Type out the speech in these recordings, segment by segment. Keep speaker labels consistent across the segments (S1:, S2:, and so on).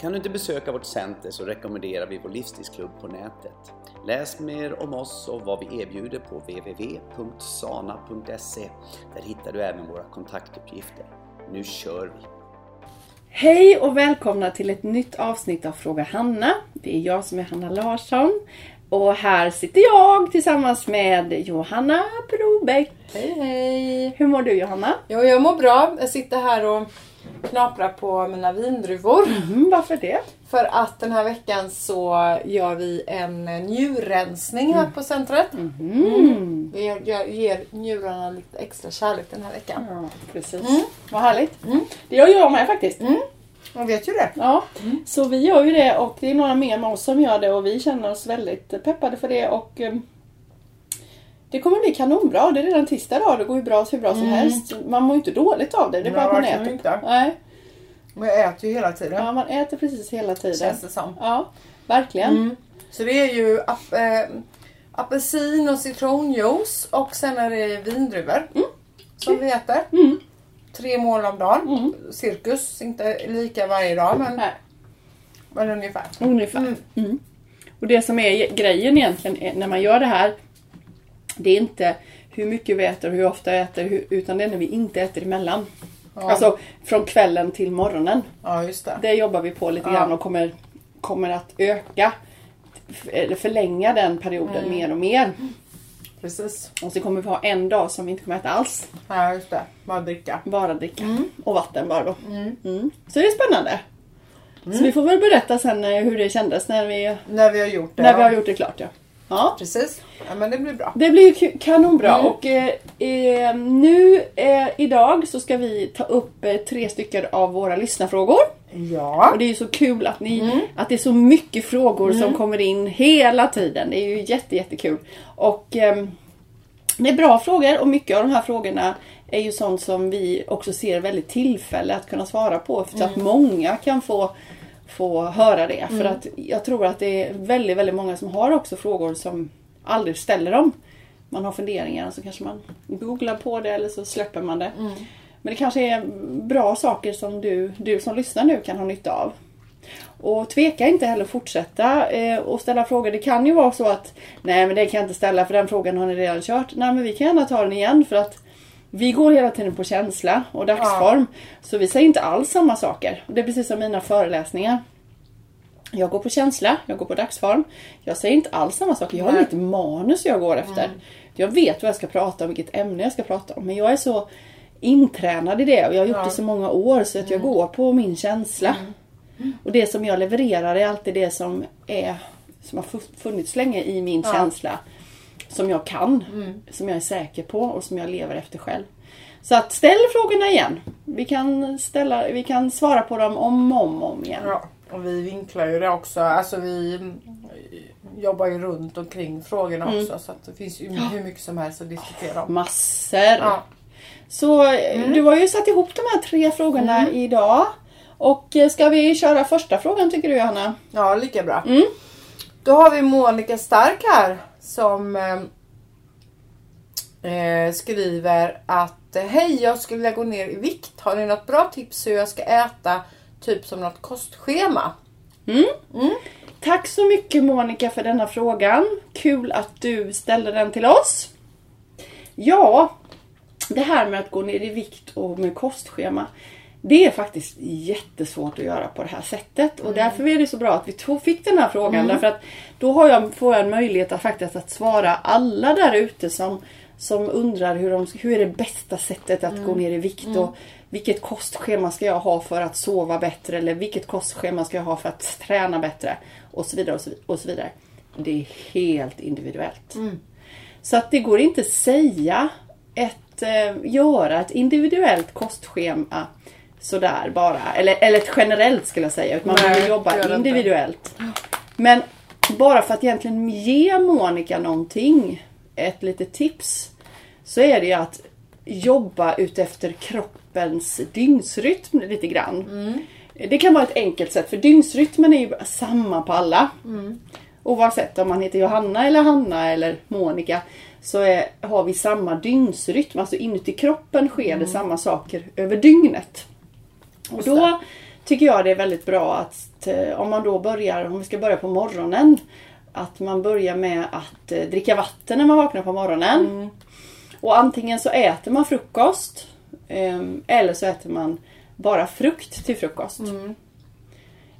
S1: Kan du inte besöka vårt center så rekommenderar vi vår livsstilsklubb på nätet. Läs mer om oss och vad vi erbjuder på www.sana.se. Där hittar du även våra kontaktuppgifter. Nu kör vi!
S2: Hej och välkomna till ett nytt avsnitt av Fråga Hanna. Det är jag som är Hanna Larsson. Och här sitter jag tillsammans med Johanna Brobeck.
S3: Hej hej!
S2: Hur mår du Johanna?
S3: Jo, jag mår bra. Jag sitter här och knaprar på mina vindruvor.
S2: Mm, varför det?
S3: För att den här veckan så gör vi en njurrensning här på centret.
S2: Mm.
S3: Vi ger- jag ger njurarna lite extra kärlek den här veckan.
S2: Ja, precis.
S3: Mm.
S2: Vad härligt.
S3: Mm.
S2: Det gör jag med faktiskt.
S3: Man vet ju det.
S2: Ja, så vi gör ju det och det är några mer med oss som gör det och vi känner oss väldigt peppade för det och eh, det kommer bli kanonbra. Det är redan tisdag idag. Det går ju bra hur bra som
S3: Mm.
S2: helst. Man mår ju inte dåligt av det. Det är bara att man äter.
S3: inte.
S2: Nej,
S3: jag äter ju hela tiden.
S2: ja, man äter precis hela tiden.
S3: Känns det som.
S2: Ja, verkligen.
S3: Mm. Så det är ju ap äh, apelsin och citronjuice och sen är det vindruvor. Som vi äter.
S2: Mm.
S3: Tre mål om dagen.
S2: Mm.
S3: Cirkus, inte lika varje dag men,
S2: Nej,
S3: men ungefär.
S2: ungefär.
S3: Mm.
S2: Mm. Och det som är grejen egentligen är, när man gör det här. Det är inte hur mycket vi äter och hur ofta vi äter utan det är när vi inte äter emellan.
S3: Ja.
S2: Alltså från kvällen till morgonen.
S3: ja, just det.
S2: Det jobbar vi på lite
S3: Ja.
S2: grann och kommer, kommer att öka. Eller förlänga den perioden
S3: Mm.
S2: mer och mer.
S3: Precis.
S2: Och så kommer vi ha en dag som vi inte kommer äta alls.
S3: Ja, just det. Bara dricka.
S2: Bara dricka.
S3: Mm.
S2: Och vatten bara då.
S3: Mm.
S2: Mm. Så det är spännande. Så vi får väl berätta sen eh, hur det kändes när vi,
S3: När vi har gjort det.
S2: när vi har gjort det klart. Ja. Ja.
S3: Precis. Ja, men det blir bra.
S2: Det blir kanonbra
S3: Mm.
S2: och eh, eh, nu eh, idag så ska vi ta upp eh, tre stycken av våra lyssnarfrågor.
S3: Ja.
S2: Och det är ju så kul att, ni,
S3: Mm.
S2: att det är så mycket frågor som kommer in hela tiden. Det är ju jätte, jättekul. Och ehm, det är bra frågor och mycket av de här frågorna är ju sånt som vi också ser väldigt tillfälle att kunna svara på. Så att många kan få, få höra det. För att jag tror att det är väldigt, väldigt många som har också frågor som aldrig ställer dem. Man har funderingar så kanske man googlar på det eller så släpper man det. Men det kanske är bra saker som du, du som lyssnar nu kan ha nytta av. Och tveka inte heller att fortsätta eh, och ställa frågor. Det kan ju vara så att nej men det kan jag inte ställa för den frågan har ni redan kört. Nej men vi kan gärna ta den igen för att vi går hela tiden på känsla och dagsform. Så vi säger inte alls samma saker. Det är precis som mina föreläsningar. Jag går på känsla, jag går på dagsform. Jag säger inte alls samma saker. Jag har mitt manus jag går efter. Jag vet vad jag ska prata om, vilket ämne jag ska prata om. Men jag är så intränad i det och jag har gjort
S3: Ja.
S2: det så många år så att jag går på min känsla. Och det som jag levererar är alltid det som är som har fu- funnits länge i min
S3: Ja.
S2: känsla. Som jag kan, som jag är säker på och som jag lever efter själv. Så att ställ frågorna igen. Vi kan, ställa, vi kan svara på dem om och om, om igen.
S3: Ja, och vi vinklar ju det också. Alltså vi mm, jobbar ju runt omkring frågorna
S2: Mm.
S3: också. Så att det finns ju hur mycket som helst att diskutera om.
S2: Massor.
S3: Ja.
S2: Så eh, du har ju satt ihop de här tre frågorna idag. Och eh, ska vi köra första frågan tycker du Johanna?
S3: ja, lika bra.
S2: Mm.
S3: Då har vi Monica Stark här som eh, eh, skriver att eh, Hej, jag skulle vilja gå ner i vikt. Har ni något bra tips hur jag ska äta? Typ som något kostschema.
S2: Tack så mycket Monica för denna frågan. Kul att du ställde den till oss. Ja, det här med att gå ner i vikt och med kostschema. Det är faktiskt jättesvårt att göra på det här sättet. Och därför är det så bra att vi tog, fick den här frågan. Därför att då har jag, får jag en möjlighet att faktiskt att svara alla där ute som, som undrar hur, de, hur är det bästa sättet att gå ner i vikt. Och vilket kostschema ska jag ha för att sova bättre? Eller vilket kostschema ska jag ha för att träna bättre? Och så vidare och så, och så vidare. Det är helt individuellt. Så att det går inte att säga ett, eh, göra ett individuellt kostschema sådär bara. Eller, eller generellt skulle jag säga. Man behöver jobba
S3: det inte.
S2: individuellt. Men bara för att egentligen ge Monica någonting ett litet tips så är det ju att jobba utefter kroppens dygnsrytm lite grann. Det kan vara ett enkelt sätt för dygnsrytmen är ju samma på alla. Oavsett om man heter Johanna eller Hanna eller Monica så är, har vi samma dygnsrytm. Alltså inuti kroppen sker det samma saker över dygnet. Och då tycker jag det är väldigt bra att eh, om man då börjar, om vi ska börja på morgonen, att man börjar med att eh, dricka vatten när man vaknar på morgonen. Och antingen så äter man frukost ehm, eller så äter man bara frukt till frukost.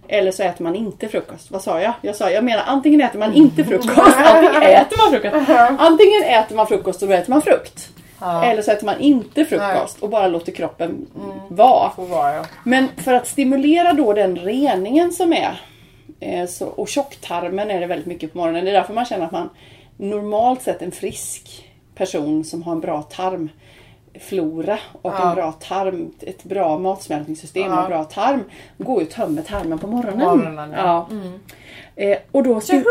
S2: Eller så äter man inte frukost. Vad sa jag? Jag sa, jag menar antingen äter man inte frukost, antingen äter man frukost. Antingen äter man frukost och då äter man frukt.
S3: Ja.
S2: Eller så äter man inte frukost och bara låter kroppen vara.
S3: Får vara ja.
S2: Men för att stimulera då den reningen som är eh, så, och tjocktarmen är det väldigt mycket på morgonen. Det är därför man känner att man normalt sett en frisk person som har en bra tarmflora och
S3: Ja.
S2: en bra tarm, ett bra matsmältningssystem och
S3: Ja.
S2: en bra tarm går ju och tömmer tarmen på morgonen.
S3: Morgonen, ja.
S2: Eh, och då
S3: Tjoho!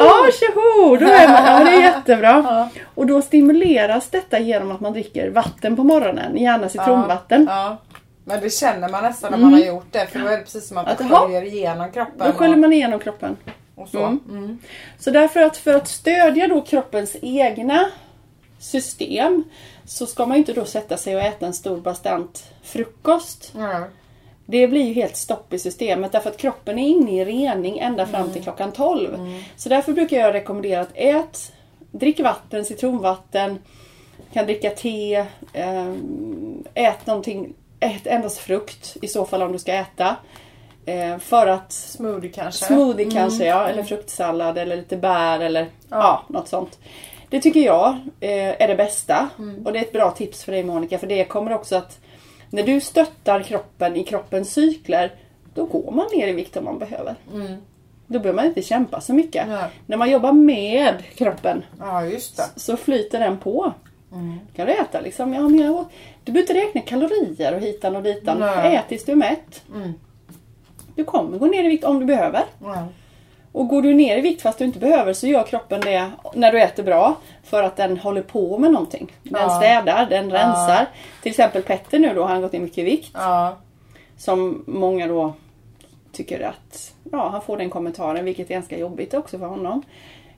S2: Ja, tjoho! Då är man, ja, det är jättebra. Och då stimuleras detta genom att man dricker vatten på morgonen, gärna citronvatten.
S3: Ja. Men det känner man nästan när man har gjort det. För då är det precis som att
S2: Att, jaha.
S3: sköljer igenom kroppen.
S2: Då sköljer man igenom kroppen.
S3: och, och så.
S2: Mm.
S3: Mm.
S2: Så därför att för att stödja då kroppens egna system så ska man ju inte då sätta sig och äta en stor bastant frukost.
S3: Ja.
S2: Det blir ju helt stopp i systemet därför att kroppen är inne i rening ända fram till klockan 12. Så därför brukar jag rekommendera att ät, drick vatten, citronvatten, kan dricka te, ehm, ät någonting, ät endast frukt i så fall om du ska äta. Eh, För att
S3: Smoothie kanske.
S2: Smoothie kanske ja, eller fruktsallad eller lite bär eller ja. något sånt. Det tycker jag eh, är det bästa. Och det är ett bra tips för dig Monica för det kommer också att när du stöttar kroppen i kroppens cykler då går man ner i vikt om man behöver. Då behöver man inte kämpa så mycket.
S3: Nej.
S2: När man jobbar med kroppen
S3: Ja,
S2: så flyter den på. Då kan du äta liksom. Ja, men jag, du behöver inte räkna kalorier och hitan och ditan.
S3: Nej.
S2: Ät tills du är mätt. Du kommer gå ner i vikt om du behöver.
S3: Ja.
S2: Och går du ner i vikt fast du inte behöver så gör kroppen det när du äter bra. För att den håller på med någonting. Den
S3: Ja.
S2: städar, den rensar. Till exempel Petter nu då, har han gått ner mycket i vikt.
S3: Ja.
S2: Som många då tycker att, ja han får den kommentaren vilket är ganska jobbigt också för honom.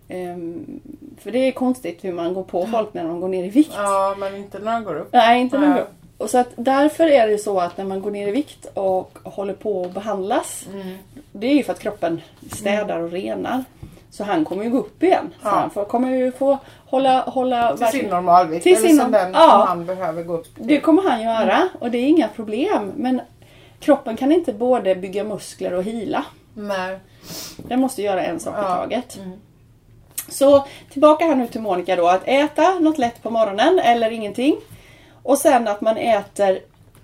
S2: Ehm, för det är konstigt hur man går på folk när de går ner i vikt.
S3: ja, men inte när han går upp.
S2: Nej, inte någon
S3: Nej.
S2: grupp. Och så att därför är det så att när man går ner i vikt och håller på att behandlas.
S3: Mm.
S2: Det är ju för att kroppen städar och renar. Så han kommer ju gå upp igen. Så
S3: Ja.
S2: han får, kommer ju få hålla... hålla
S3: Till sin normalvikt.
S2: Till
S3: eller
S2: sin
S3: som den
S2: ja.
S3: som han behöver gå upp till.
S2: Det kommer han göra
S3: Mm.
S2: och det är inga problem. Men kroppen kan inte både bygga muskler och hila.
S3: Nej.
S2: Den måste göra en sak i
S3: Ja. Mm.
S2: taget. Så tillbaka här nu till Monica då. Att äta något lätt på morgonen eller ingenting. Och sen att man äter,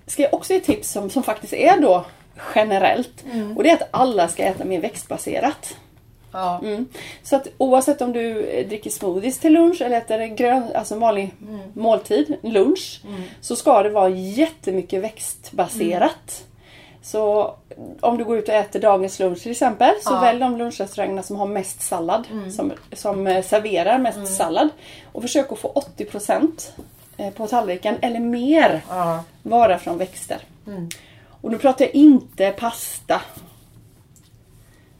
S2: ska jag också ge tips som, som faktiskt är då generellt.
S3: Mm.
S2: Och det är att alla ska äta mer växtbaserat.
S3: Ja.
S2: Mm. Så att oavsett om du eh, dricker smoothies till lunch eller äter grön, alltså vanlig måltid, lunch. Så ska det vara jättemycket växtbaserat. Så om du går ut och äter dagens lunch till exempel så
S3: Ja.
S2: välj de lunchrestaurangerna som har mest sallad. Som, som eh, serverar mest sallad. Och försök att få 80% eh, på tallriken eller mer
S3: Ja.
S2: vara från växter. Och nu pratar jag inte pasta.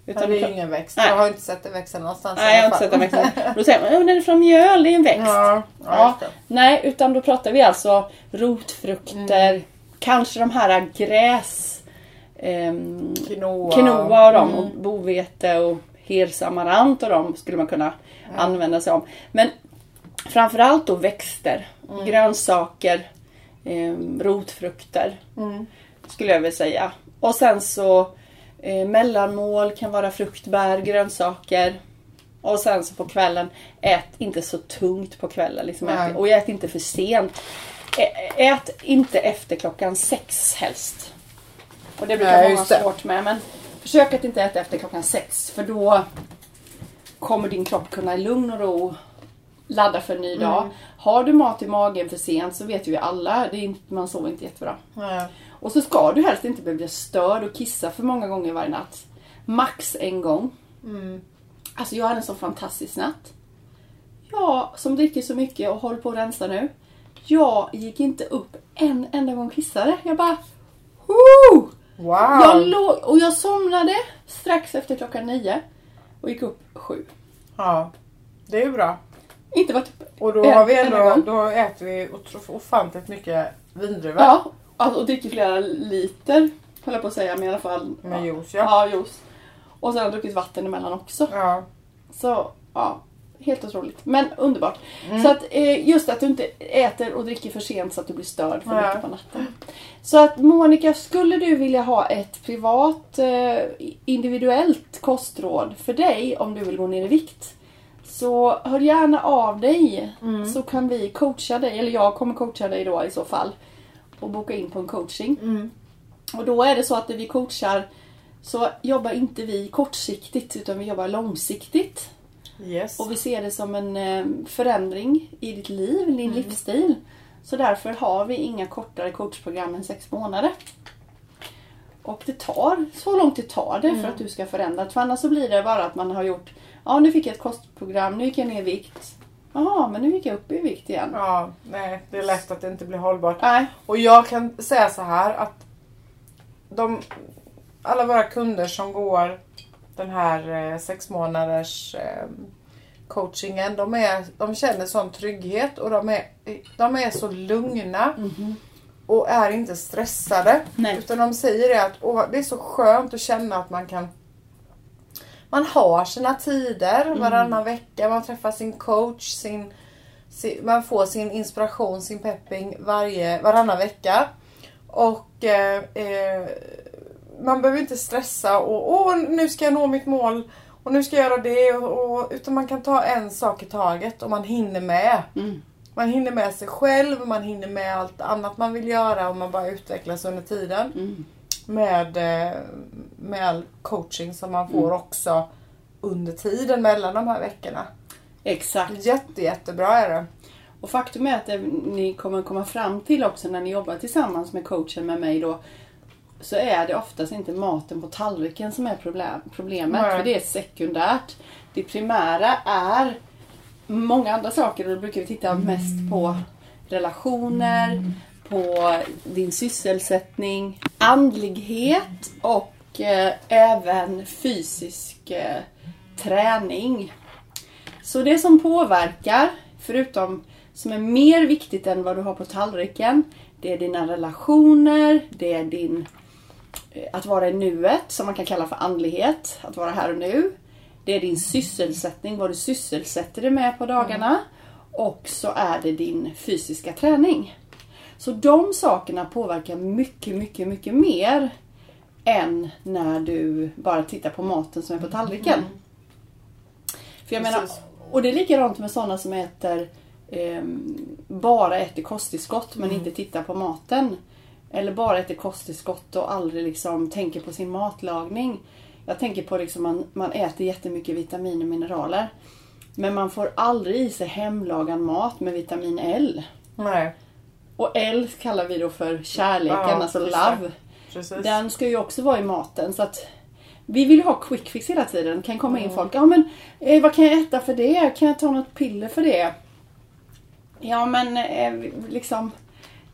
S2: Utan
S3: det är ju ingen växt.
S2: Nej.
S3: Jag har inte sett det växa någonstans.
S2: Nej, jag har inte sett den växten. Då säger man, "Ja, men den är från mjöl, det är en växt.
S3: Ja, ja, det.
S2: nej, utan då pratar vi alltså rotfrukter, kanske de här gräs, ehm,
S3: Quinoa.
S2: quinoa och dem, och bovete och hirsamarant och dem skulle man kunna använda sig av. Men framförallt då växter, grönsaker, ehm, rotfrukter skulle jag vilja säga. Och sen så eh, mellanmål kan vara frukt, bär, grönsaker. Och sen så på kvällen, ät inte så tungt på kvällen. Liksom ät, och ät inte för sent. Ä- Ät inte efter klockan sex helst. Och det brukar många ha svårt med. Men försök att inte äta efter klockan sex. För då kommer din kropp kunna i lugn och ro ladda för en ny
S3: Mm.
S2: dag. Har du mat i magen för sent så vet ju alla, det är inte, man sover inte jättebra.
S3: Nej.
S2: Och så ska du helst inte bli störd och kissa för många gånger varje natt. Max en gång.
S3: Mm.
S2: Alltså jag hade en så fantastisk natt. jag som dricker så mycket och håller på att rensa nu. Jag gick inte upp en enda gång kissade. Jag bara... Woo!
S3: Wow!
S2: Jag låg, och jag somnade strax efter klockan nio. Och gick upp sju.
S3: Ja, det är ju bra.
S2: Inte varit.
S3: Och då, har vi ändå, då äter vi ofantligt mycket vindruvor.
S2: Ja, alltså, och dricker flera liter. Höll jag på att säga, men i alla fall.
S3: Med
S2: ja.
S3: juice ja.
S2: Ja, juice. Och sen har jag druckit vatten emellan också.
S3: ja.
S2: Så, ja. Helt otroligt. Men underbart. Så att eh, just att du inte äter och dricker för sent så att du blir störd för mycket på natten. Så att Monica, skulle du vilja ha ett privat eh, individuellt kostråd för dig om du vill gå ner i vikt? Så hör gärna av dig så kan vi coacha dig, eller jag kommer coacha dig då i så fall. Och boka in på en coaching.
S3: Mm.
S2: Och då är det så att när vi coachar så jobbar inte vi kortsiktigt utan vi jobbar långsiktigt.
S3: Yes.
S2: Och vi ser det som en eh, förändring i ditt liv, din livsstil. Så därför har vi inga kortare coachprogram än sex månader. Och det tar så långt det tar det för att du ska förändra. För annars så blir det bara att man har gjort, ja nu fick jag ett kostprogram, nu gick jag ner i vikt. Jaha, men nu gick jag upp i vikt igen.
S3: Ja, nej, det är lätt att det inte blir hållbart.
S2: Nej.
S3: Och jag kan säga så här att de, alla våra kunder som går den här eh, sex månaders eh, coachingen, de, är, de känner sån trygghet och de är, de är så lugna och är inte stressade.
S2: Nej.
S3: Utan de säger det att åh, det är så skönt att känna att man kan man har sina tider varannan vecka, man träffar sin coach, sin, sin, man får sin inspiration, sin pepping varje, varannan vecka. Och eh, eh, man behöver inte stressa och åh nu ska jag nå mitt mål och nu ska jag göra det. Och, och, utan man kan ta en sak i taget och man hinner med.
S2: Mm.
S3: Man hinner med sig själv, man hinner med allt annat man vill göra och man bara utvecklas under tiden.
S2: Mm.
S3: Med, eh, med all coaching som man får också under tiden mellan de här veckorna.
S2: Exakt.
S3: Jätte, jättebra är det.
S2: Och faktum är att det ni kommer komma fram till också när ni jobbar tillsammans med coachen med mig då så är det oftast inte maten på tallriken som är problem, problemet.
S3: Nej.
S2: För det är sekundärt. Det primära är många andra saker och då brukar vi titta mest på relationer, på din sysselsättning, andlighet och eh, även fysisk eh, träning. Så det som påverkar, förutom som är mer viktigt än vad du har på tallriken, det är dina relationer, det är din eh, att vara i nuet, som man kan kalla för andlighet, att vara här och nu. Det är din sysselsättning, vad du sysselsätter dig med på dagarna. Och så är det din fysiska träning. Så de sakerna påverkar mycket, mycket, mycket mer än när du bara tittar på maten som är på tallriken. För jag menar, och det är likadant med sådana som äter ehm, bara äter kosttillskott men inte tittar på maten. Eller bara äter kosttillskott och aldrig liksom tänker på sin matlagning. Jag tänker på liksom man, man äter jättemycket vitamin och mineraler. Men man får aldrig i sig hemlagad mat med vitamin L.
S3: Nej,
S2: Och L kallar vi då för kärleken,
S3: Ja,
S2: alltså love.
S3: precis.
S2: Den ska ju också vara i maten. Så att vi vill ha quick fix hela tiden. kan komma in folk. Ja men eh, vad kan jag äta för det? Kan jag ta något piller för det? Ja men eh, liksom.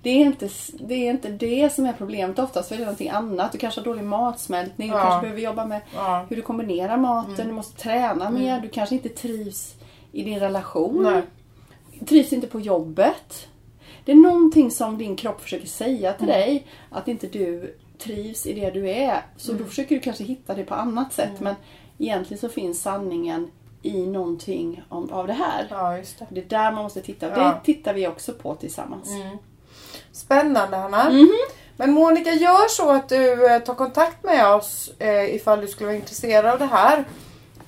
S2: Det är, inte, det är inte det som är problemet. Oftast för det är någonting annat. Du kanske har dålig matsmältning. Du
S3: Ja.
S2: kanske behöver jobba med
S3: Ja.
S2: hur du kombinerar maten. Du måste träna mer. Du kanske inte trivs i din relation.
S3: Nej.
S2: Trivs inte på jobbet. Det är någonting som din kropp försöker säga till
S3: Mm.
S2: dig. Att inte du trivs i det du är. Så
S3: Mm.
S2: då försöker du kanske hitta det på annat sätt. Men egentligen så finns sanningen i någonting om, av det här.
S3: Ja, just det.
S2: Det är där man måste titta. Det
S3: Ja.
S2: tittar vi också på tillsammans.
S3: Spännande Hanna.
S2: Mhm.
S3: Men Monica, gör så att du eh, tar kontakt med oss eh, ifall du skulle vara intresserad av det här.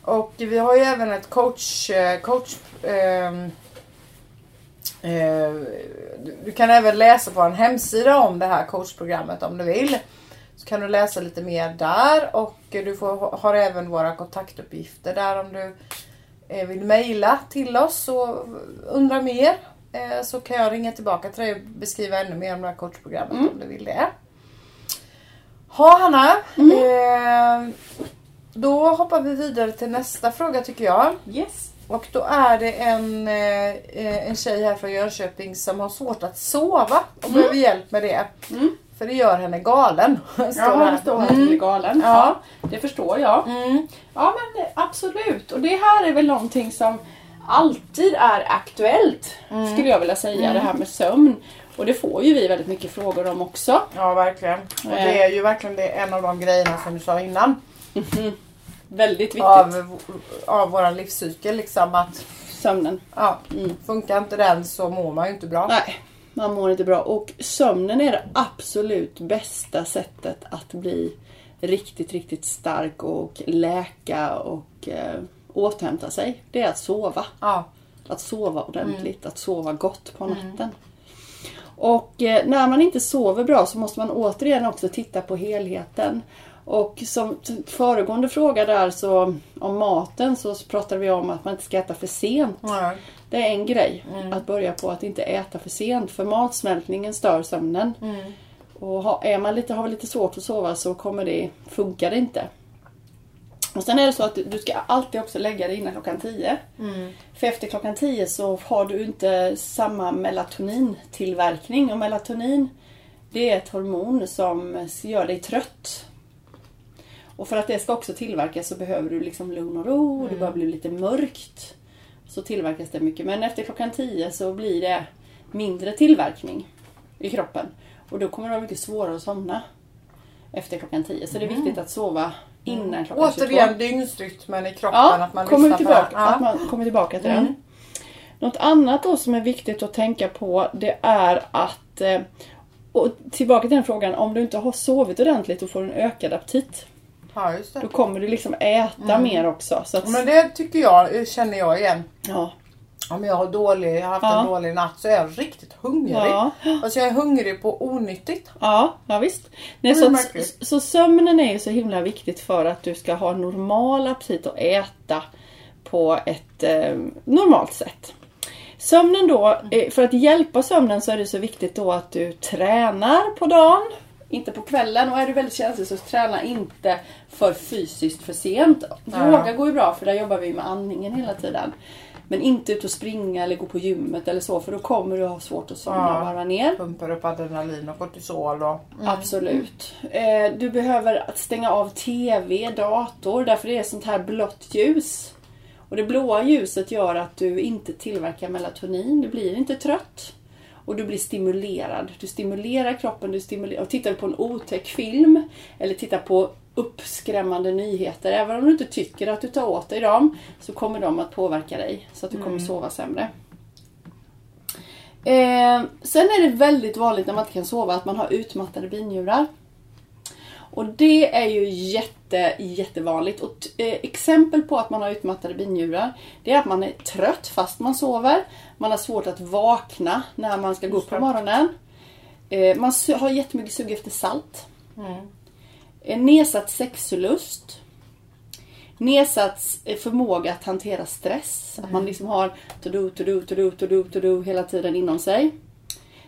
S3: Och vi har ju även ett coach... Eh, coach eh, du, du kan även läsa på en hemsida om det här coachprogrammet om du vill. Så kan du läsa lite mer där och du får, har även våra kontaktuppgifter där om du eh, vill mejla till oss och undra mer. Eh, så kan jag ringa tillbaka till dig och beskriva ännu mer om det här coachprogrammet om du vill det. Ha Hanna. Eh, då hoppar vi vidare till nästa fråga tycker jag.
S2: Yes.
S3: Och då är det en, eh, en tjej här från Jönköping som har svårt att sova och
S2: Mm.
S3: behöver hjälp med det. För det gör henne galen. står
S2: Ja, det står här blir galen.
S3: Ja.
S2: Det förstår jag.
S3: Mm.
S2: Ja, men absolut. Och det här är väl någonting som alltid är aktuellt,
S3: Mm.
S2: skulle jag vilja säga, det här med sömn. Och det får ju vi väldigt mycket frågor om också.
S3: Ja, verkligen. Och
S2: Eh.
S3: det är ju verkligen det, en av de grejerna som du sa innan.
S2: Väldigt viktigt.
S3: Av, av vår livscykel. Liksom att
S2: Sömnen.
S3: ja,
S2: Mm.
S3: funkar inte den så mår man ju inte bra.
S2: Nej, man mår inte bra. Och sömnen är det absolut bästa sättet att bli riktigt, riktigt stark och läka och eh, återhämta sig. Det är att sova.
S3: Ja.
S2: Att sova ordentligt, att sova gott på natten. Och eh, när man inte sover bra så måste man återigen också titta på helheten. Och som föregående fråga där så om maten så pratade vi om att man inte ska äta för sent.
S3: Ja.
S2: Det är en grej. Att börja på att inte äta för sent. För matsmältningen stör sömnen. Och ha, är man lite, har lite svårt att sova så kommer det, funkar det inte. Och sen är det så att du- ska alltid också lägga dig innan klockan 10. För efter klockan 10 så har du inte samma melatonintillverkning. Och melatonin det är ett hormon som gör dig trött. Och för att det ska också tillverkas så behöver du liksom lugn och ro. Det börjar bli lite mörkt. Så tillverkas det mycket. Men efter klockan 10 så blir det mindre tillverkning i kroppen. Och då kommer det vara mycket svårare att somna efter klockan 10. Så det är viktigt att sova innan klockan 22.
S3: Återigen dygnsrytmen i kroppen.
S2: Ja,
S3: att man
S2: kommer tillbaka.
S3: Ja.
S2: att man kommer tillbaka till
S3: Mm.
S2: den. Något annat då som är viktigt att tänka på det är att eh, och tillbaka till den frågan, om du inte har sovit ordentligt och får en ökad aptit.
S3: Ja, just det.
S2: Då kommer du liksom äta mer också. Så att,
S3: Men det tycker jag, känner jag igen.
S2: ja.
S3: Om jag har dålig, jag har haft
S2: Ja.
S3: en dålig natt så är jag riktigt hungrig.
S2: Ja.
S3: Alltså jag är hungrig på onyttigt.
S2: Ja, ja visst. Nej, så, så sömnen är ju så himla viktigt för att du ska ha normal aptit och äta på ett eh, normalt sätt. Sömnen då, eh, för att hjälpa sömnen så är det så viktigt då att du tränar på dagen. Inte på kvällen och är du väldigt känslig så träna inte för fysiskt för sent. Yoga går ju bra för där jobbar vi med andningen hela tiden. Men inte ut och springa eller gå på gymmet eller så för då kommer du ha svårt att somna
S3: Ja.
S2: och varva ner.
S3: Pumpar upp adrenalin och kortisol och...
S2: Absolut. Eh, du behöver att stänga av TV, dator, därför det är sånt här blått ljus. Och det blåa ljuset gör att du inte tillverkar melatonin, du blir inte trött. Och du blir stimulerad. Du stimulerar kroppen, du stimulerar. Och tittar du på en otäck film eller tittar på uppskrämmande nyheter, även om du inte tycker att du tar åt dig dem, så kommer de att påverka dig så att du kommer sova sämre. Eh, sen är det väldigt vanligt när man inte kan sova att man har utmattade binjurar. Och det är ju jätte, jättevanligt. Och eh, exempel på att man har utmattade binjurar, det är att man är trött fast man sover. Man har svårt att vakna när man ska gå upp på morgonen. Eh, man har jättemycket sug efter salt. Eh, nedsatt sexlust. Nedsatt eh, förmåga att hantera stress. Att man liksom har to-do, to-do, to-do, to-do, to-do hela tiden inom sig.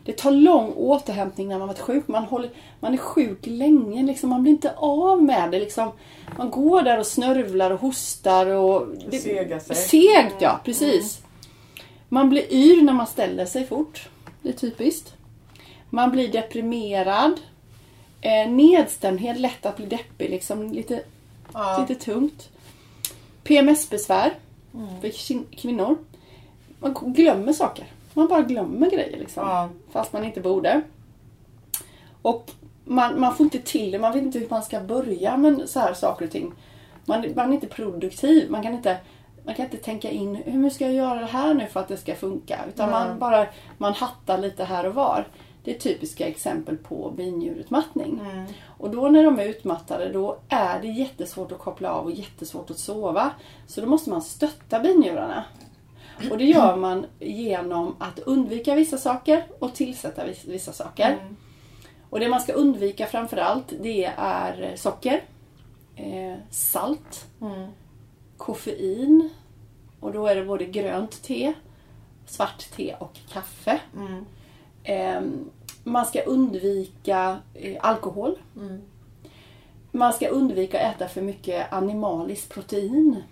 S2: Det tar lång återhämtning när man varit sjuk. Man, håller, man är sjuk länge. Liksom. Man blir inte av med det. Liksom. Man går där och snörvlar och hostar. Och det,
S3: Segar sig.
S2: Segt, ja. Precis. Man blir yr när man ställer sig fort. Det är typiskt. Man blir deprimerad. Eh, nedstämdhet, lätt att bli deppig. Liksom, lite,
S3: Ja.
S2: lite tungt. PMS-besvär för kin- kvinnor. Man glömmer saker. Man bara glömmer grejer liksom.
S3: Ja.
S2: Fast man inte borde. Och man, man får inte till det. Man vet inte hur man ska börja med så här saker och ting. Man, man är inte produktiv. Man kan inte, man kan inte tänka in hur ska jag göra det här nu för att det ska funka. Utan man bara man hattar lite här och var. Det är typiska exempel på binjurutmattning. Och då när de är utmattade då är det jättesvårt att koppla av och jättesvårt att sova. Så då måste man stötta binjurarna. Och det gör man genom att undvika vissa saker och tillsätta vis- vissa saker. Och det man ska undvika framförallt det är socker, eh, salt, koffein och då är det både grönt te, svart te och kaffe. Eh, man ska undvika eh, alkohol. Man ska undvika att äta för mycket animaliskt protein.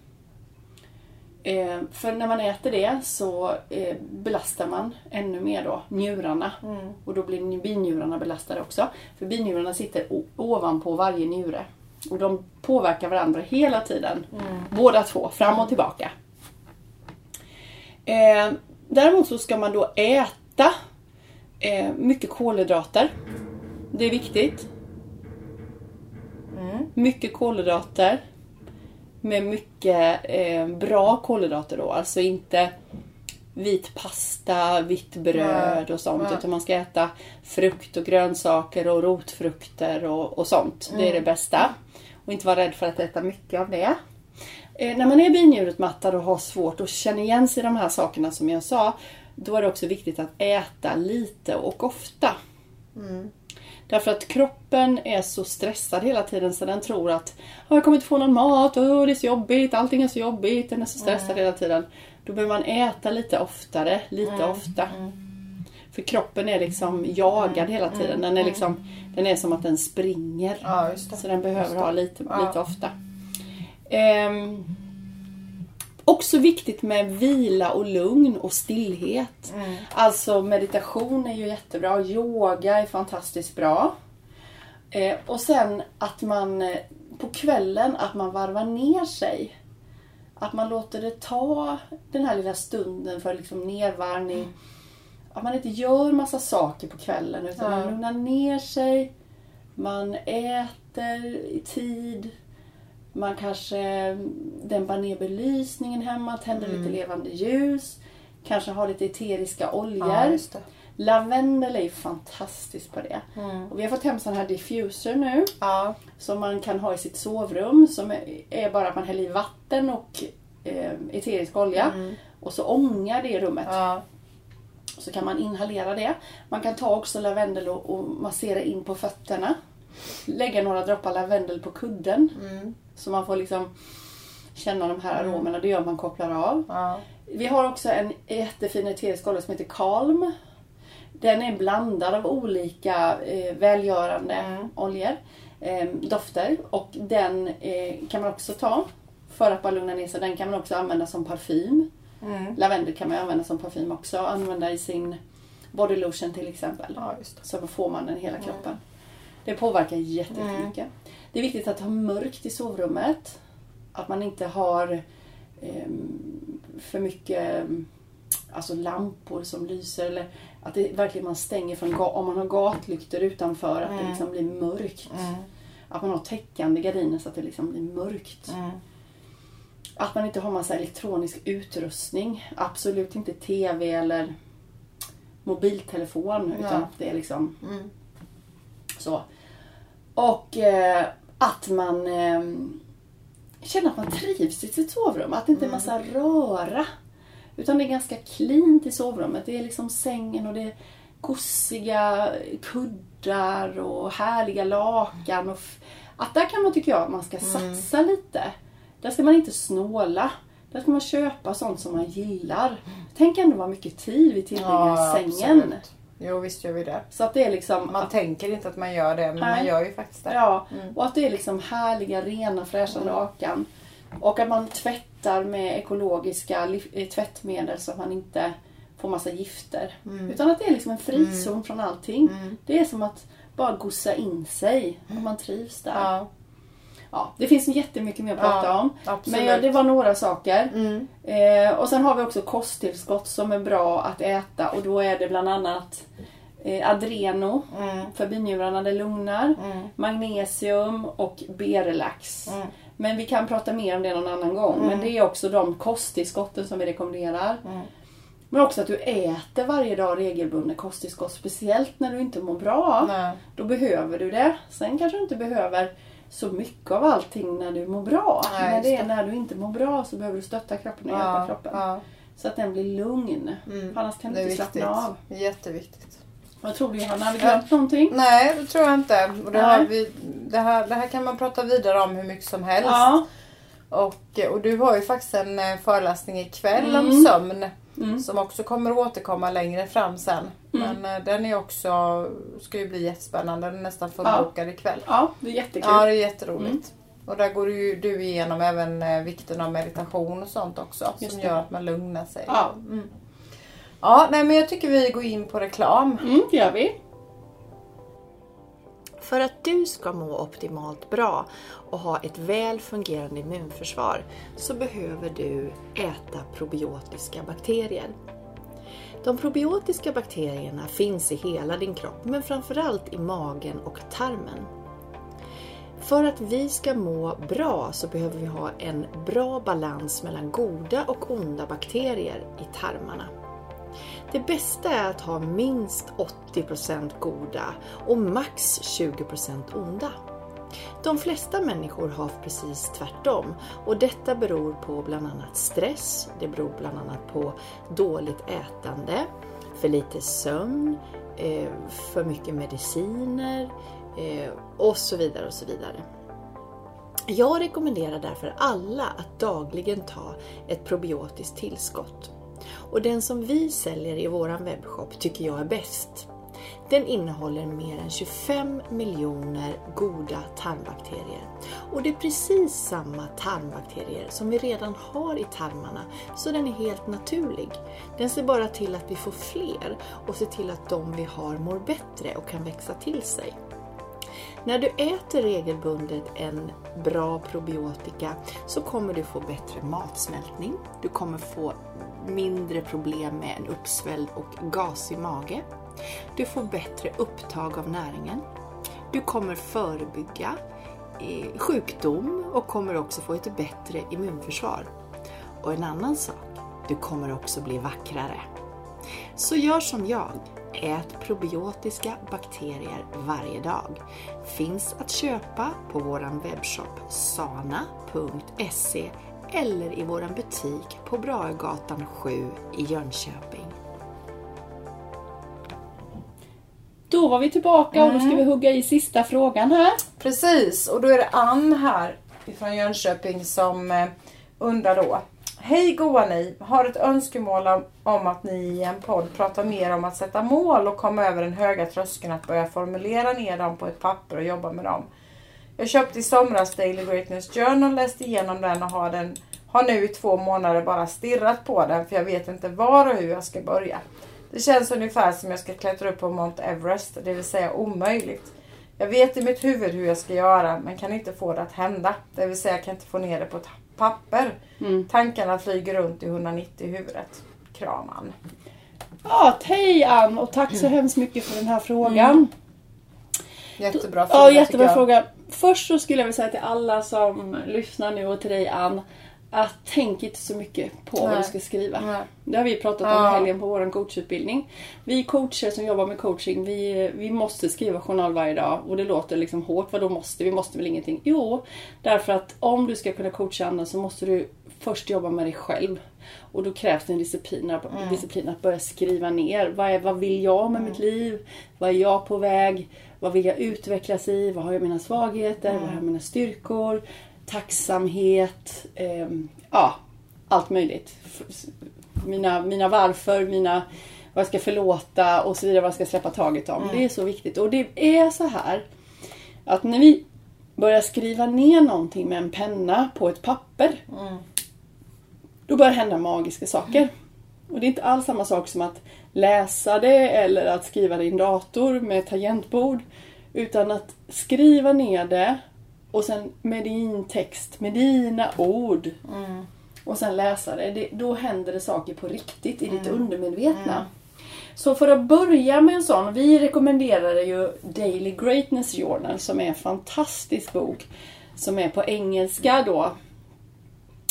S2: Eh, för när man äter det så eh, belastar man ännu mer då njurarna.
S3: Mm.
S2: Och då blir binjurarna belastade också. För binjurarna sitter ovanpå varje njure. Och de påverkar varandra hela tiden. Båda två, fram och tillbaka. Eh, däremot så ska man då äta eh, mycket kolhydrater. Det är viktigt. Mycket kolhydrater. Med mycket eh, bra kolhydrater då. Alltså inte vit pasta, vitt bröd och sånt.
S3: Nej.
S2: Utan man ska äta frukt och grönsaker och rotfrukter och, och sånt. Det är det bästa. Och inte vara rädd för att äta mycket av det. Eh, när man är binjurutmattad och har svårt att känna igen sig i de här sakerna som jag sa. Då är det också viktigt att äta lite och ofta. Därför att kroppen är så stressad hela tiden så den tror att "Åh, jag kommer inte få någon mat, Åh, det är så jobbigt, allting är så jobbigt, den är så stressad hela tiden. Då behöver man äta lite oftare, lite ofta. För kroppen är liksom jagad hela tiden. Den är, liksom, den är som att den springer.
S3: Ja.
S2: Så den behöver ha lite,
S3: Ja.
S2: lite ofta. Ehm, också viktigt med vila och lugn och stillhet. Alltså meditation är ju jättebra. Yoga är fantastiskt bra. Eh, och sen att man eh, på kvällen att man varvar ner sig. Att man låter det ta den här lilla stunden för liksom nedvarvning. Att man inte gör massa saker på kvällen utan
S3: Ja.
S2: man lugnar ner sig. Man äter i tid. Man kanske dämpar ner belysningen hemma, tänder lite levande ljus. Kanske har lite eteriska oljor.
S3: Ja.
S2: Lavendel är ju fantastiskt på det. Och vi har fått hem sån här diffuser nu
S3: Ja,
S2: som man kan ha i sitt sovrum. Som är- bara att man häller i vatten och eh, eterisk olja. Och så ångar det i rummet.
S3: ja,
S2: Så kan man inhalera det. Man kan ta också lavendel och, och massera in på fötterna. Lägga några droppar lavendel på kudden. Så man får liksom känna de här aromerna. Det gör man kopplar av.
S3: ja.
S2: Vi har också en jättefin eterisk olja som heter Calm. Den är blandad av olika eh, välgörande oljor, eh, dofter. Och den eh, kan man också ta för att bara lugna ner sig. Den kan man också använda som parfym. Lavendel kan man använda som parfym också. Använda i sin body lotion till exempel.
S3: ja.
S2: Så får man den hela kroppen. Det påverkar jättemycket. Det är viktigt att ha mörkt i sovrummet. Att man inte har ehm, för mycket alltså lampor som lyser. Eller att det verkligen man stänger från om man har gatlyktor utanför att det liksom blir mörkt. Att man har täckande gardiner så att det liksom blir mörkt. Att man inte har massa elektronisk utrustning. Absolut inte TV eller mobiltelefon. Utan det är liksom så. Och eh, att man eh, känner att man trivs i sitt sovrum. Att det inte är massa röra. Utan det är ganska cleant i sovrummet. Det är liksom sängen och det är gosiga kuddar och härliga lakan. Och att där kan man, tycker jag, att man ska satsa lite. Där ska man inte snåla. Där ska man köpa sånt som man gillar. Tänk ändå vad mycket tid vi tillbringar i sängen.
S3: absolut. Jo, visst gör vi det.
S2: Så att det är liksom...
S3: Man
S2: att,
S3: tänker inte att man gör det, men
S2: Nej.
S3: man gör ju faktiskt det.
S2: ja, och att det är liksom härliga, rena, fräscha
S3: Mm.
S2: lakan. Och att man tvättar med ekologiska eh, tvättmedel så att man inte får massa gifter.
S3: Mm.
S2: Utan att det är liksom en frizon från allting. Det är som att bara gossa in sig. Och man trivs där. Ja.
S3: Ja,
S2: det finns jättemycket mer att prata
S3: Ja,
S2: om.
S3: absolut.
S2: Men det var några saker.
S3: Mm.
S2: Eh, och sen har vi också kosttillskott som är bra att äta. Och då är det bland annat Adreno
S3: Mm.
S2: för binjurarna, det lugnar. Magnesium och B-relax.
S3: Mm.
S2: Men vi kan prata mer om det någon annan gång. Men det är också de kosttillskotten som vi rekommenderar.
S3: Mm.
S2: Men också att du äter varje dag regelbundet kosttillskott. Speciellt när du inte mår bra.
S3: Nej.
S2: Då behöver du det. Sen kanske du inte behöver så mycket av allting när du mår bra.
S3: Nej,
S2: Men det är när du inte mår bra så behöver du stötta kroppen och hjälpa
S3: Ja,
S2: kroppen.
S3: ja.
S2: Så att den blir lugn.
S3: Mm.
S2: Annars kan du inte
S3: viktigt.
S2: slappna av.
S3: Jätteviktigt.
S2: Vad tror du Johanna? Har vi glömt någonting?
S3: Nej, det tror jag inte. Och det,
S2: Nej.
S3: har vi, det, här, det här kan man prata vidare om hur mycket som helst.
S2: Ja.
S3: Och, och du har ju faktiskt en eh, föreläsning ikväll om
S2: Mm.
S3: sömn.
S2: Mm.
S3: Som också kommer återkomma längre fram sen. Men eh, den är också, ska ju bli jättespännande. Den är nästan fullbokad ikväll.
S2: Ja, det är jättekul.
S3: Ja, det är jätteroligt. Och där går ju du igenom även eh, vikten av meditation och sånt också.
S2: Just
S3: som
S2: det.
S3: gör att man lugnar sig.
S2: Ja.
S3: Ja, nej men jag tycker vi går in på reklam.
S2: Mm, det gör vi.
S4: För att du ska må optimalt bra och ha ett väl fungerande immunförsvar så behöver du äta probiotiska bakterier. De probiotiska bakterierna finns i hela din kropp men framförallt i magen och tarmen. För att vi ska må bra så behöver vi ha en bra balans mellan goda och onda bakterier i tarmarna. Det bästa är att ha minst 80% goda och max 20% onda. De flesta människor har precis tvärtom och detta beror på bland annat stress, det beror bland annat på dåligt ätande, för lite sömn, eh, för mycket mediciner eh, och så vidare och så vidare. Jag rekommenderar därför alla att dagligen ta ett probiotiskt tillskott. Och den som vi säljer i våran webbshop tycker jag är bäst. Den innehåller mer än 25 miljoner goda tarmbakterier. Och det är precis samma tarmbakterier som vi redan har i tarmarna, så den är helt naturlig. Den ser bara till att vi får fler och ser till att de vi har mår bättre och kan växa till sig. När du äter regelbundet en bra probiotika så kommer du få bättre matsmältning. Du kommer få mindre problem med en uppsvälld och gasig mage. Du får bättre upptag av näringen. Du kommer förebygga eh, sjukdom och kommer också få ett bättre immunförsvar. Och en annan sak, du kommer också bli vackrare. Så gör som jag. Ät probiotiska bakterier varje dag. Finns att köpa på vår webbshop sana.se eller i vår butik på Brahegatan 7 i Jönköping.
S2: Då var vi tillbaka och då ska vi hugga i sista frågan här.
S3: Precis, och då är det Ann här ifrån Jönköping som eh, undrar då. Hej goa ni! Har ett önskemål om, om att ni i en podd pratar mer om att sätta mål och komma över den höga tröskeln att börja formulera ner dem på ett papper och jobba med dem. Jag köpte i somras Daily Greatness Journal, läste igenom den och har, den, har nu i två månader bara stirrat på den för jag vet inte var och hur jag ska börja. Det känns ungefär som jag ska klättra upp på Mount Everest, det vill säga omöjligt. Jag vet i mitt huvud hur jag ska göra men kan inte få det att hända. Det vill säga jag kan inte få ner det på ett papper.
S2: Mm.
S3: Tankarna flyger runt i 190 i huvudet. Kram Ann.
S2: Ja, hej Ann och tack så hemskt mycket för den här frågan.
S3: Jättebra fråga
S2: Ja, jättebra fråga. Först så skulle jag vilja säga till alla som lyssnar nu och till dig Ann. Att tänk inte så mycket på vad
S3: Nej.
S2: du ska skriva.
S3: Nej.
S2: Det har vi pratat om
S3: Ja.
S2: helgen på vår coachutbildning. Vi coacher som jobbar med coaching, vi, vi måste skriva journal varje dag. Och det låter liksom hårt. Vadå måste? Vi måste väl ingenting? Jo, därför att om du ska kunna coacha andra så måste du först jobba med dig själv. Och då krävs det en disciplin, disciplin att börja skriva ner. Vad, är, vad vill jag med mitt liv? Vad är jag på väg? Vad vill jag utvecklas i? Vad har jag mina svagheter? Vad har jag mina styrkor? Tacksamhet. ehm, ja, allt möjligt. Mina, mina varför, mina vad jag ska förlåta och så vidare, vad jag ska släppa taget om. Det är så viktigt. Och det är så här att när vi börjar skriva ner någonting med en penna på ett papper då börjar hända magiska saker. Och det är inte alls samma sak som att läsa det eller att skriva det i en dator med tangentbord. Utan att skriva ner det och sen med din text, med dina ord. Och sen läsa det. det. Då händer det saker på riktigt i ditt undermedvetna. Så för att börja med en sån, vi rekommenderar ju Daily Greatness Journal som är en fantastisk bok. Som är på engelska då.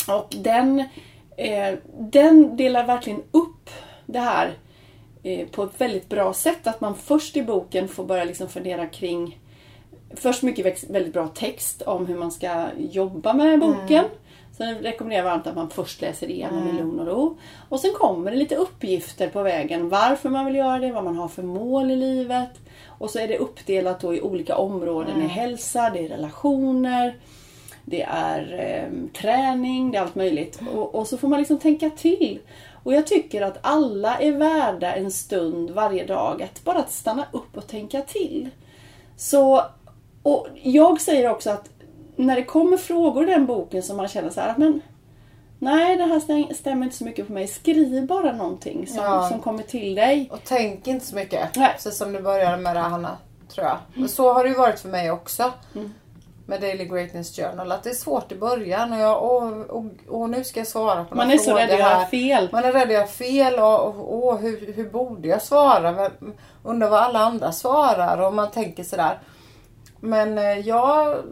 S2: Och den, eh, den delar verkligen upp det här eh, på ett väldigt bra sätt. Att man först i boken får börja liksom fundera kring Först mycket väldigt bra text om hur man ska jobba med boken. Sen rekommenderar jag varmt att man först läser igenom i lugn och ro. Och sen kommer det lite uppgifter på vägen. Varför man vill göra det, vad man har för mål i livet. Och så är det uppdelat i olika områden. Det är hälsa, det är relationer, det är eh, träning, det är allt möjligt. Och, och så får man liksom tänka till. Och jag tycker att alla är värda en stund varje dag att bara stanna upp och tänka till. Så, och jag säger också att när det kommer frågor i den boken som man känner så här att men Nej, det här stäm- stämmer inte så mycket på mig. Skriv bara någonting som,
S3: Ja.
S2: som kommer till dig.
S3: Och tänk inte så mycket.
S2: Nej.
S3: Precis som du började med det Hanna. Tror jag. Och så har det ju varit för mig också. Med Daily Greatness Journal. Att det är svårt i början. Och, jag, och, och, och nu ska jag svara på
S2: Man är så rädd att göra fel.
S3: Man är rädd att göra fel och, och, och hur, hur borde jag svara? Undrar vad alla andra svarar och man tänker sådär. Men eh, jag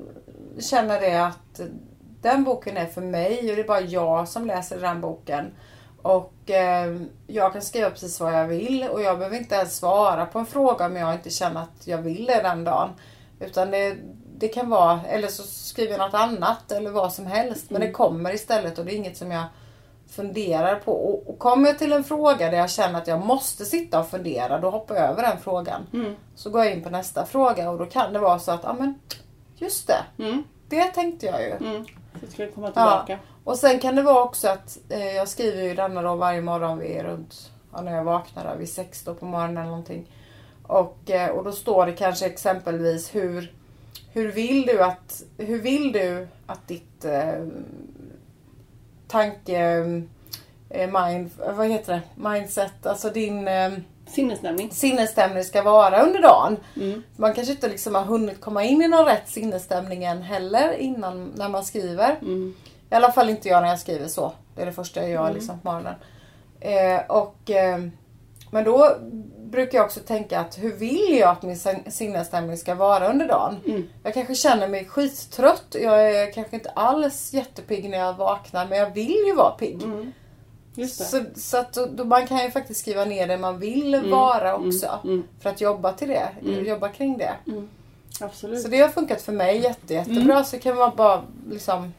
S3: känner det att den boken är för mig och det är bara jag som läser den boken. Och eh, jag kan skriva precis vad jag vill och jag behöver inte ens svara på en fråga om jag inte känner att jag vill det den dagen. Utan det, det kan vara, eller så skriver jag något annat eller vad som helst. Men det kommer istället och det är inget som jag funderar på. Och, och kommer jag till en fråga där jag känner att jag måste sitta och fundera, då hoppar jag över den frågan.
S2: Mm.
S3: Så går jag in på nästa fråga och då kan det vara så att, ja men just det,
S2: Mm.
S3: det tänkte jag ju.
S2: Mm. Så det komma tillbaka.
S3: Och sen kan det vara också att eh, jag skriver ju denna då varje morgon vid runt, ja, när jag vaknar där, vid sex då på morgonen eller någonting. Och, eh, och då står det kanske exempelvis hur, hur vill du att, hur vill du att ditt eh, tanke, eh, mind, vad heter det, mindset, alltså din eh,
S2: Sinnesstämning.
S3: sinnesstämning ska vara under dagen.
S2: Mm.
S3: Man kanske inte liksom har hunnit komma in i någon rätt sinnesstämning än heller innan när man skriver.
S2: Mm.
S3: I alla fall inte jag när jag skriver så. Det är det första jag gör liksom på morgonen. Eh, och, eh, men då brukar jag också tänka att hur vill jag att min sin- sinnesstämning ska vara under dagen?
S2: Mm.
S3: Jag kanske känner mig skittrött. Jag är kanske inte alls jättepigg när jag vaknar men jag vill ju vara pigg.
S2: Mm.
S3: Så, så att då, då man kan ju faktiskt skriva ner det man vill vara också.
S2: mm.
S3: För att jobba till det. Jobba kring det.
S2: Absolut.
S3: Så det har funkat för mig jätte, jättebra.
S2: Mm.
S3: Så det kan vara bara liksom...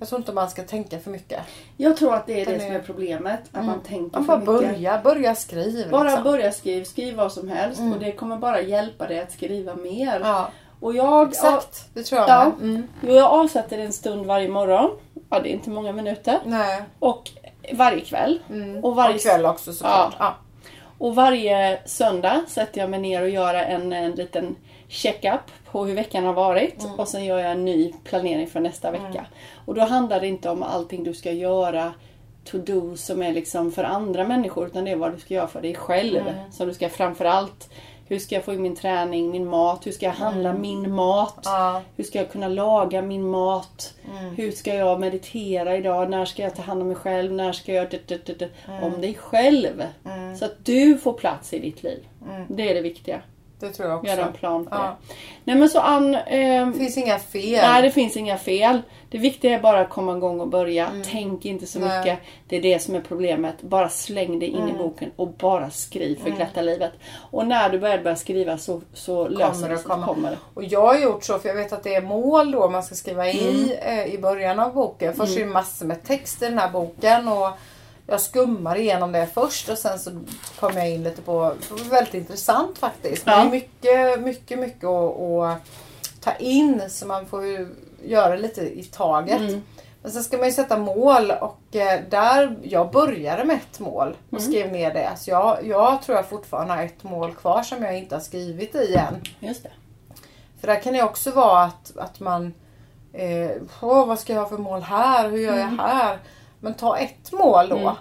S3: Jag tror inte man ska tänka för mycket.
S2: Jag tror att det är det
S3: Den
S2: som
S3: är-
S2: problemet. Att man tänker
S3: Man
S2: för
S3: bara
S2: mycket.
S3: börja, börja skriva.
S2: Bara
S3: liksom.
S2: börja skriva, skriv vad som helst och det kommer bara hjälpa dig att skriva mer.
S3: Ja,
S2: Och jag,
S3: exakt. Det tror jag
S2: Ja.
S3: Mm.
S2: jag avsätter en stund varje morgon. Ja, det är inte många minuter.
S3: Nej.
S2: Och varje kväll.
S3: Mm.
S2: Och varje
S3: Och kväll också såklart. Ja.
S2: Och varje söndag sätter jag mig ner och gör en, en liten check-up på hur veckan har varit.
S3: Mm.
S2: Och sen gör jag en ny planering för nästa vecka. Och då handlar det inte om allting du ska göra to-do som är liksom för andra människor. Utan det är vad du ska göra för dig själv.
S3: Mm.
S2: Så du ska framförallt hur ska jag få in min träning, min mat? Hur ska jag handla min mat?
S3: Mm. Ja. Mm.
S2: Hur ska jag kunna laga min mat? Hur ska jag meditera idag? När ska jag ta hand om mig själv? När ska jag... d- d- d- d-
S3: Mm.
S2: Om dig själv. Så att du får plats i ditt liv. Det är det viktiga.
S3: Det tror jag också.
S2: Göra en plan för
S3: Ja.
S2: det. Nej men så Ann... ehm,
S3: Det finns inga fel.
S2: Nej, det finns inga fel. Det viktiga är bara att komma igång och börja. Tänk inte så
S3: Mm. Nej.
S2: mycket. Det är det som är problemet. Bara släng
S3: Mm.
S2: in i boken och bara skriv för glatta livet. Och när du börjar börja skriva så, så löser det
S3: det
S2: sig. Kommer det.
S3: Och jag har gjort så, för jag vet att det är mål då man ska skriva i
S2: Mm.
S3: eh, i början av boken. Först är det massor med text i den här boken och jag skummar igenom det först och sen så kommer jag in lite på, det var väldigt intressant faktiskt.
S2: Ja.
S3: Det är mycket, mycket, mycket att, att ta in så man får ju göra lite i taget.
S2: Mm.
S3: Men sen ska man ju sätta mål och eh, där, jag började med ett mål och
S2: Mm.
S3: skrev ner det. Så jag, jag tror jag fortfarande har ett mål kvar som jag inte har skrivit i än.
S2: Just det.
S3: För där kan det också vara att, att man... Eh, vad ska jag ha för mål här? Hur gör
S2: Mm.
S3: jag här? Men ta ett mål då.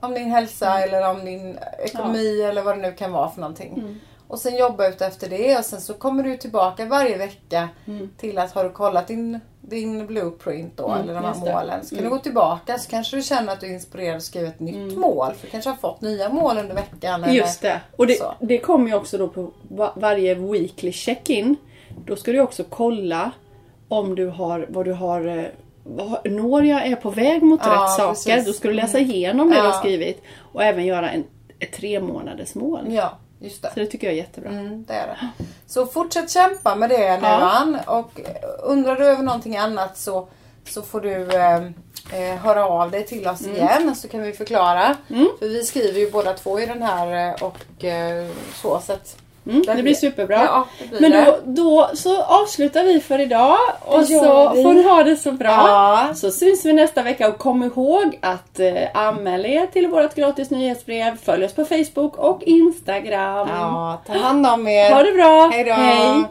S3: Om din hälsa
S2: Mm.
S3: eller om din ekonomi eller vad det nu kan vara för någonting.
S2: Mm.
S3: Och sen jobba ut efter det och sen så kommer du tillbaka varje vecka
S2: Mm.
S3: till att har du kollat din, din blueprint då eller de här målen. Så kan du gå tillbaka så kanske du känner att du är inspirerad att skriva ett nytt mål. För du kanske har fått nya mål under veckan. eller
S2: Just det. Och det,
S3: så.
S2: det kommer ju också då på va- varje weekly check-in. Då ska du också kolla om du har, vad du har eh, når jag är på väg mot
S3: Ja,
S2: rätt saker.
S3: precis. Mm.
S2: Då ska du läsa igenom det du
S3: Ja.
S2: har skrivit. Och även göra en, ett tre månaders mål.
S3: Ja, just det.
S2: Så det tycker jag är jättebra.
S3: Mm, det är det. Så fortsätt kämpa med det nu
S2: Ja.
S3: Och undrar du över någonting annat så, så får du eh, eh, höra av dig till
S2: Mm.
S3: oss igen så kan vi förklara. För vi skriver ju båda två i den här eh, och eh, så. så att,
S2: Mm, det blir superbra.
S3: Ja, det blir
S2: Men då, då så avslutar vi för idag och så får ni ha det så bra.
S3: Ja.
S2: Så syns vi nästa vecka och kom ihåg att eh, anmäl er till vårt gratis nyhetsbrev. Följ oss på Facebook och Instagram.
S3: Ja, ta hand om er.
S2: Ha det bra.
S3: Hej då.
S2: Hej.